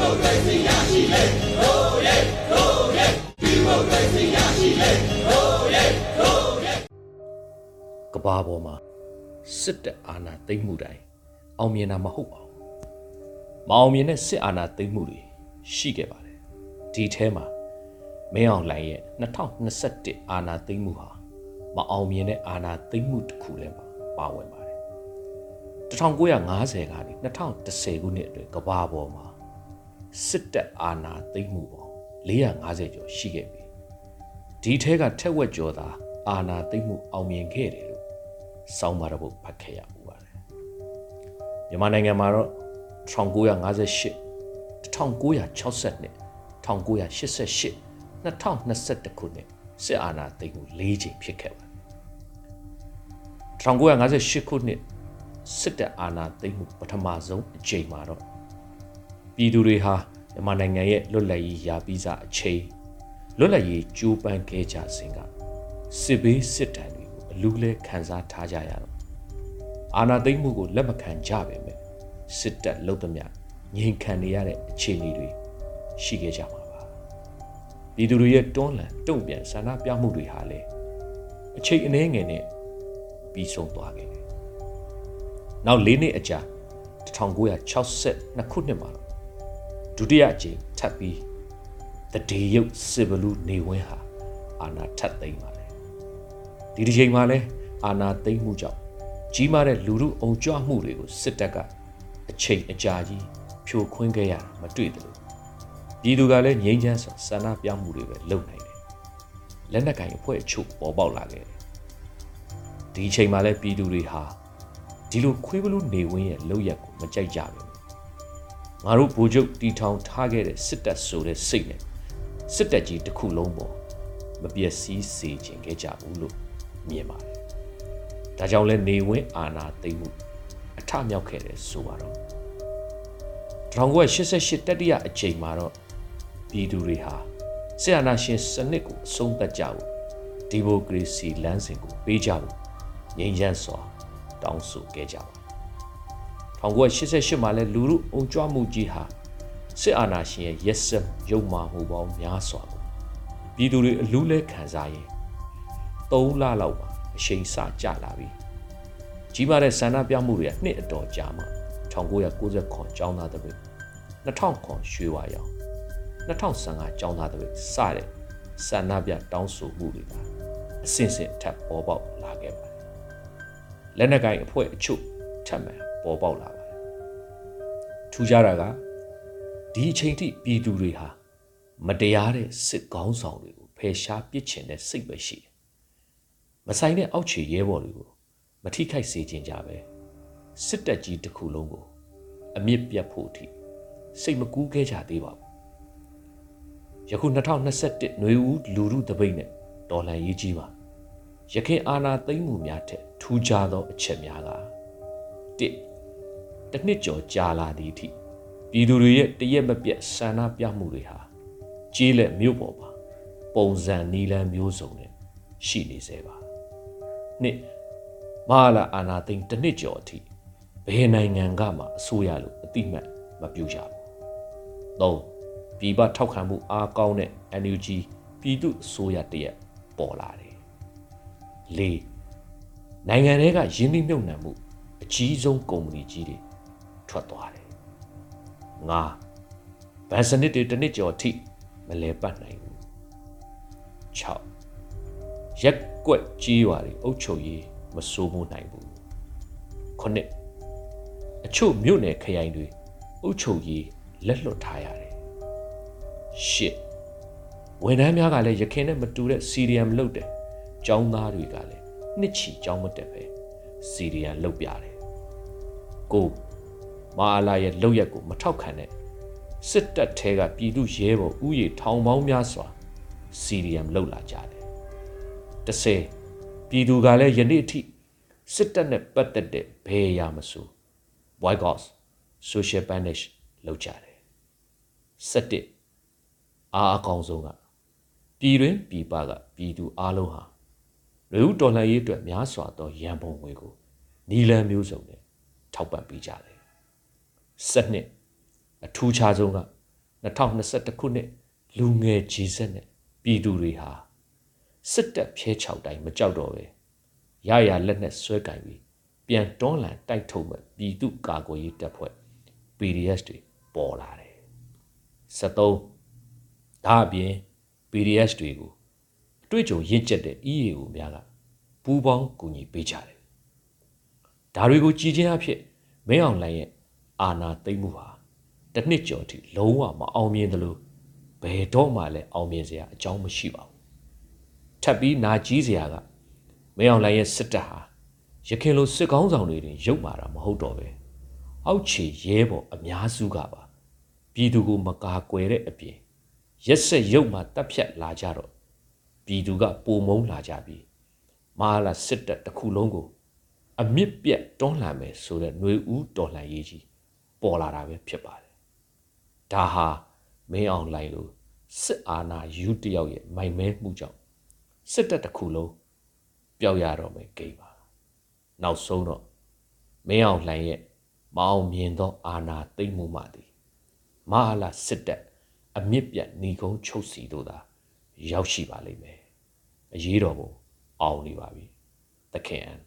မိုကရေစီရရှိလေဟိုးရဲဟိုးရဲဒီမိုကရေစီရရှိလေဟိုးရဲဟိုးရဲကဘာပေါ်မှာစစ်တပ်အာဏာသိမ်းမှုတိုင်းအောင်မြင်တာမဟုတ်ပါဘူးမအောင်မြင်တဲ့စစ်အာဏာသိမ်းမှုတွေရှိခဲ့ပါတယ်ဒီထဲမှာမင်းအောင်လှိုင်ရဲ့2021အာဏာသိမ်းမှုဟာမအောင်မြင်တဲ့အာဏာသိမ်းမှုတစ်ခုလည်းပါပါဝင်ပါတယ်1950ကနေ2010ခုနှစ်အတွင်းကဘာပေါ်မှာ စစ်တပ်အာဏာသိမ်းမှုပေါင်း450ကျော်ရှိခဲ့ပြီဒီထဲကထက်ဝက်ကျော်သာအာဏာသိမ်းမှုအောင်မြင်ခဲ့တယ်လို့စောင်းပါတော့ဖတ်ခဲ့ရမှုပါတယ်မြန်မာနိုင်ငံမှာတော့1958 1962 1988 2021ခုနှစ်စစ်အာဏာသိမ်းမှု၄ချိန်ဖြစ်ခဲ့ပါတယ်1958ခုနှစ်စစ်တပ်အာဏာသိမ်းမှုပထမဆုံးအချိန်မှာတော့ ပြည်သူတွေဟာမြန်မာနိုင်ငံရဲ့လွတ်လပ်ရေးရာပြီးစားအချိန်လွတ်လပ်ရေးကြိုးပမ်းခဲ့ကြစဉ်ကစစ်ဘေးစစ်တမ်းတွေကိုအလူးလဲခံစားထားကြရတော့အာဏာသိမ်းမှုကိုလက်မခံကြပေမဲ့စစ်တပ်လုံသမျှငြိမ်ခံနေရတဲ့အခြေအနေတွေရှိခဲ့ကြမှာပါပြည်သူတွေရဲ့တွန်းလှန်တုံ့ပြန်ဆန္ဒပြမှုတွေဟာလည်းအချိန်အနည်းငယ်နဲ့ပြီးဆုံးသွားခဲ့တယ်နောက်၄နှစ်အကြာ1962ခုနှစ်မှာတော့ ဒုတိယအကြိမ်ထပ်ပြီးတဒေရုပ်စစ်ဘလူးနေဝင်းဟာအာနာထပ်သိမ်းပါလေဒီဒီချိန်မှာလဲအာနာသိမ်းမှုကြောင့်ကြီးမားတဲ့လူမှုအုံကြွမှုတွေကိုစစ်တပ်ကအချိန်အကြာကြီးဖြိုခွင်းခဲ့ရတာမတွေ့တယ်လို့ပြည်သူကလည်းငြိမ်းချမ်းစွာဆန္ဒပြမှုတွေပဲလုပ်နိုင်တယ်လက်နက်ကင်အဖွဲ့အချို့ပေါ်ပေါက်လာခဲ့တယ်ဒီအချိန်မှာလဲပြည်သူတွေဟာဒီလိုခွေးဘလူးနေဝင်းရဲ့လောက်ရက်ကိုမကြိုက်ကြဘူး ငါတို့ဗိုလ်ချုပ်တီထောင်ထားခဲ့တဲ့စစ်တပ်ဆိုတဲ့စိတ်နဲ့စစ်တပ်ကြီးတစ်ခုလုံးပေါ်မပျက်စီးစေခြင်းခဲ့ကြဘူးလို့မြင်ပါတယ်။ဒါကြောင့်လဲနေဝင်းအာနာသိမ့်မှုအထမြောက်ခဲ့တယ်ဆိုပါတော့1988တတိယအကြိမ်မှာတော့ပြည်သူတွေဟာဆရာနာရှင်စနစ်ကိုအဆုံးသတ်ကြဖို့ဒီမိုကရေစီလမ်းစဉ်ကိုပေးကြဖို့ငြိမ်းချမ်းစွာတောင်းဆိုခဲ့ကြပါ 1988မှာလဲလူမှုအုံကြွမှုကြီးဟာစစ်အာဏာရှင်ရဲ့ရက်စက်ရုံမာမှုပေါင်းများစွာကိုပြည်သူတွေအလူးလဲခံစားရင်3လလောက်ပါအချိန်စကြလာပြီကြီးမားတဲ့ဆန္ဒပြမှုတွေကနှစ်အတော်ကြာမှ1990ခွန်ကျောင်းသားတပိ2000ခွန်ရွှေဝါရောင်2015ကျောင်းသားတပိစတဲ့ဆန္ဒပြတောင်းဆိုမှုတွေကအစင်စင်ထပ်ပေါ်ပေါက်လာခဲ့ပါတယ်လက်နက်ကိုင်အဖွဲ့အချို့ထပ်မံ ပေါ်ပေါက်လာပါတယ်ထူးခြားတာကဒီအချိန်ထိပြည်သူတွေဟာမတရားတဲ့စစ်ကောင်းဆောင်တွေကိုဖယ်ရှားပစ်ချင်တဲ့စိတ်ပဲရှိတယ်။မဆိုင်တဲ့အောက်ခြေရဲဘော်တွေကိုမထိခိုက်စေချင်ကြပဲစစ်တပ်ကြီးတစ်ခုလုံးကိုအမြင့်ပြတ်ဖို့အထိစိတ်မကူးခဲ့ကြသေးပါဘူး။ယခု2021နွေဦးလူမှုတပိတ်နဲ့တော်လှန်ရေးကြီးပါရခင်အာနာသိမ့်မှုများထက်ထူးခြားသောအချက်များကတစ် တစ်နှစ်ကျော်ကြာလာသည့်အထိပြည်သူတွေရဲ့တရက်မပြတ်ဆန္ဒပြမှုတွေဟာကြီးလက်မြို့ပေါ်မှာပုံစံနီလန်းမျိုးစုံနဲ့ရှိနေစေပါနှစ်မဟာလာအာနာသိန်းတစ်နှစ်ကျော်အထိဘယ်နိုင်ငံကမှအစိုးရလို့အတိမတ်မပြုကြဘူးသုံးပြည်ပထောက်ခံမှုအားကောင်းတဲ့ NUG ပြည်သူအစိုးရတရက်ပေါ်လာတယ်လေးနိုင်ငံတွေကယင်းနှိမ့်မြုပ်နှံမှုအကြီးဆုံးကုမ္ပဏီကြီးတွေ ထွက်သွားတယ်ငါဗန်စနစ်တွေတစ်နှစ်ကျော်ထိမလဲပတ်နိုင်ဘူး6ရက်ကွက်ကြီးရွာတွေအုပ်ချုပ်ရေးမစိုးမိုးနိုင်ဘူး9အချို့မြို့နယ်ခရိုင်တွေအုပ်ချုပ်ရေးလက်လွတ်ထားရတယ်10ဝန်ထမ်းများကလည်းရခင်နဲ့မတူတဲ့စီရီယမ်လုပ်တယ်ចောင်းသားတွေကလည်းနှစ်ချီចောင်းမတက်ပဲစီရီယမ်လုပ်ပြတယ်ကို မာအလာရဲ့လောက်ရက်ကိုမထောက်ခံတဲ့စစ်တပ်ထဲကပြည်သူရဲဘော်ဥယေထောင်ပေါင်းများစွာစီရီယမ်လောက်လာကြတယ်။30ပြည်သူကလည်းယနေ့အထိစစ်တပ်နဲ့ပတ်သက်တဲ့ဘယ်အရာမဆို boycott social banish လုပ်ကြတယ်။17အားအကောင်ဆုံးကပြည်တွင်ပြည်ပကပြည်သူအလုံးဟာလူတော်လှန်ရေးအတွက်များစွာသောရန်ပုံငွေကိုနီလန်မျိုးစုံနဲ့ထောက်ပံ့ပေးကြတယ်။ စနစ်အထူးခြားဆုံးက2021ခုနှစ်လူငယ်ကြီးစက်နဲ့ပြည်သူတွေဟာစစ်တပ်ဖျဲချောက်တိုင်းမကြောက်တော့ပဲရရလက်နဲ့ဆွဲကင်ပြီးပြန်တွန်းလှန်တိုက်ထုတ်မဲ့ပြည်သူကာကွယ်ရေးတပ်ဖွဲ့ PDS တွေပေါ်လာတယ်။73ဒါအပြင် PDS တွေကိုအတွေ့အကြုံရင့်ကျက်တဲ့ EAO များကပူးပေါင်းကူညီပေးကြတယ်။ဒါတွေကိုကြည်ချင်းအဖြစ်မင်းအောင်လှိုင်ရဲ့ အာဏာသိမ်းမှုဟာတစ်နှစ်ကျော်ထိလုံးဝမအောင်မြင်သလိုဘယ်တော့မှလည်းအောင်မြင်စရာအကြောင်းမရှိပါဘူး။ထပ်ပြီးနာကြီးစရာကမင်းအောင်လှိုင်ရဲ့စစ်တပ်ဟာရခင်လိုစစ်ကောင်းဆောင်တွေတင်ရုပ်မာတာမဟုတ်တော့ပဲအောက်ခြေရဲဘော်အများစုကပါပြည်သူကိုမကာကွယ်တဲ့အပြင်ရက်ဆက်ရုပ်မာတက်ဖြတ်လာကြတော့ပြည်သူကပုံမုံလာကြပြီးမဟာလာစစ်တပ်တစ်ခုလုံးကို အမြင့်ပြတ်တွန်းလှန်မယ်ဆိုတဲ့ຫນွေဦးတော်လှန်ရေးကြီး ပေါ်လာတာပဲဖြစ်ပါတယ်ဒါဟာမင်းအောင်လှိုင်လိုစစ်အာဏာယူတယောက်ရဲ့မိုင်မဲမှုကြောင့်စစ်တပ်တစ်ခုလုံးပျောက်ရတော့မယ်ဂိမ်းပါနောက်ဆုံးတော့မင်းအောင်လှိုင်ရဲ့မအောင်မြင်သောအာဏာသိမ်းမှုမှသည်မဟာလာစစ်တပ်အမြင့်ပြတ်หนีကုန်းချုပ်စီတို့သာရောက်ရှိပါလိမ့်မယ်အရေးတော်ပုံအောင်နေပါပြီသခင်အန်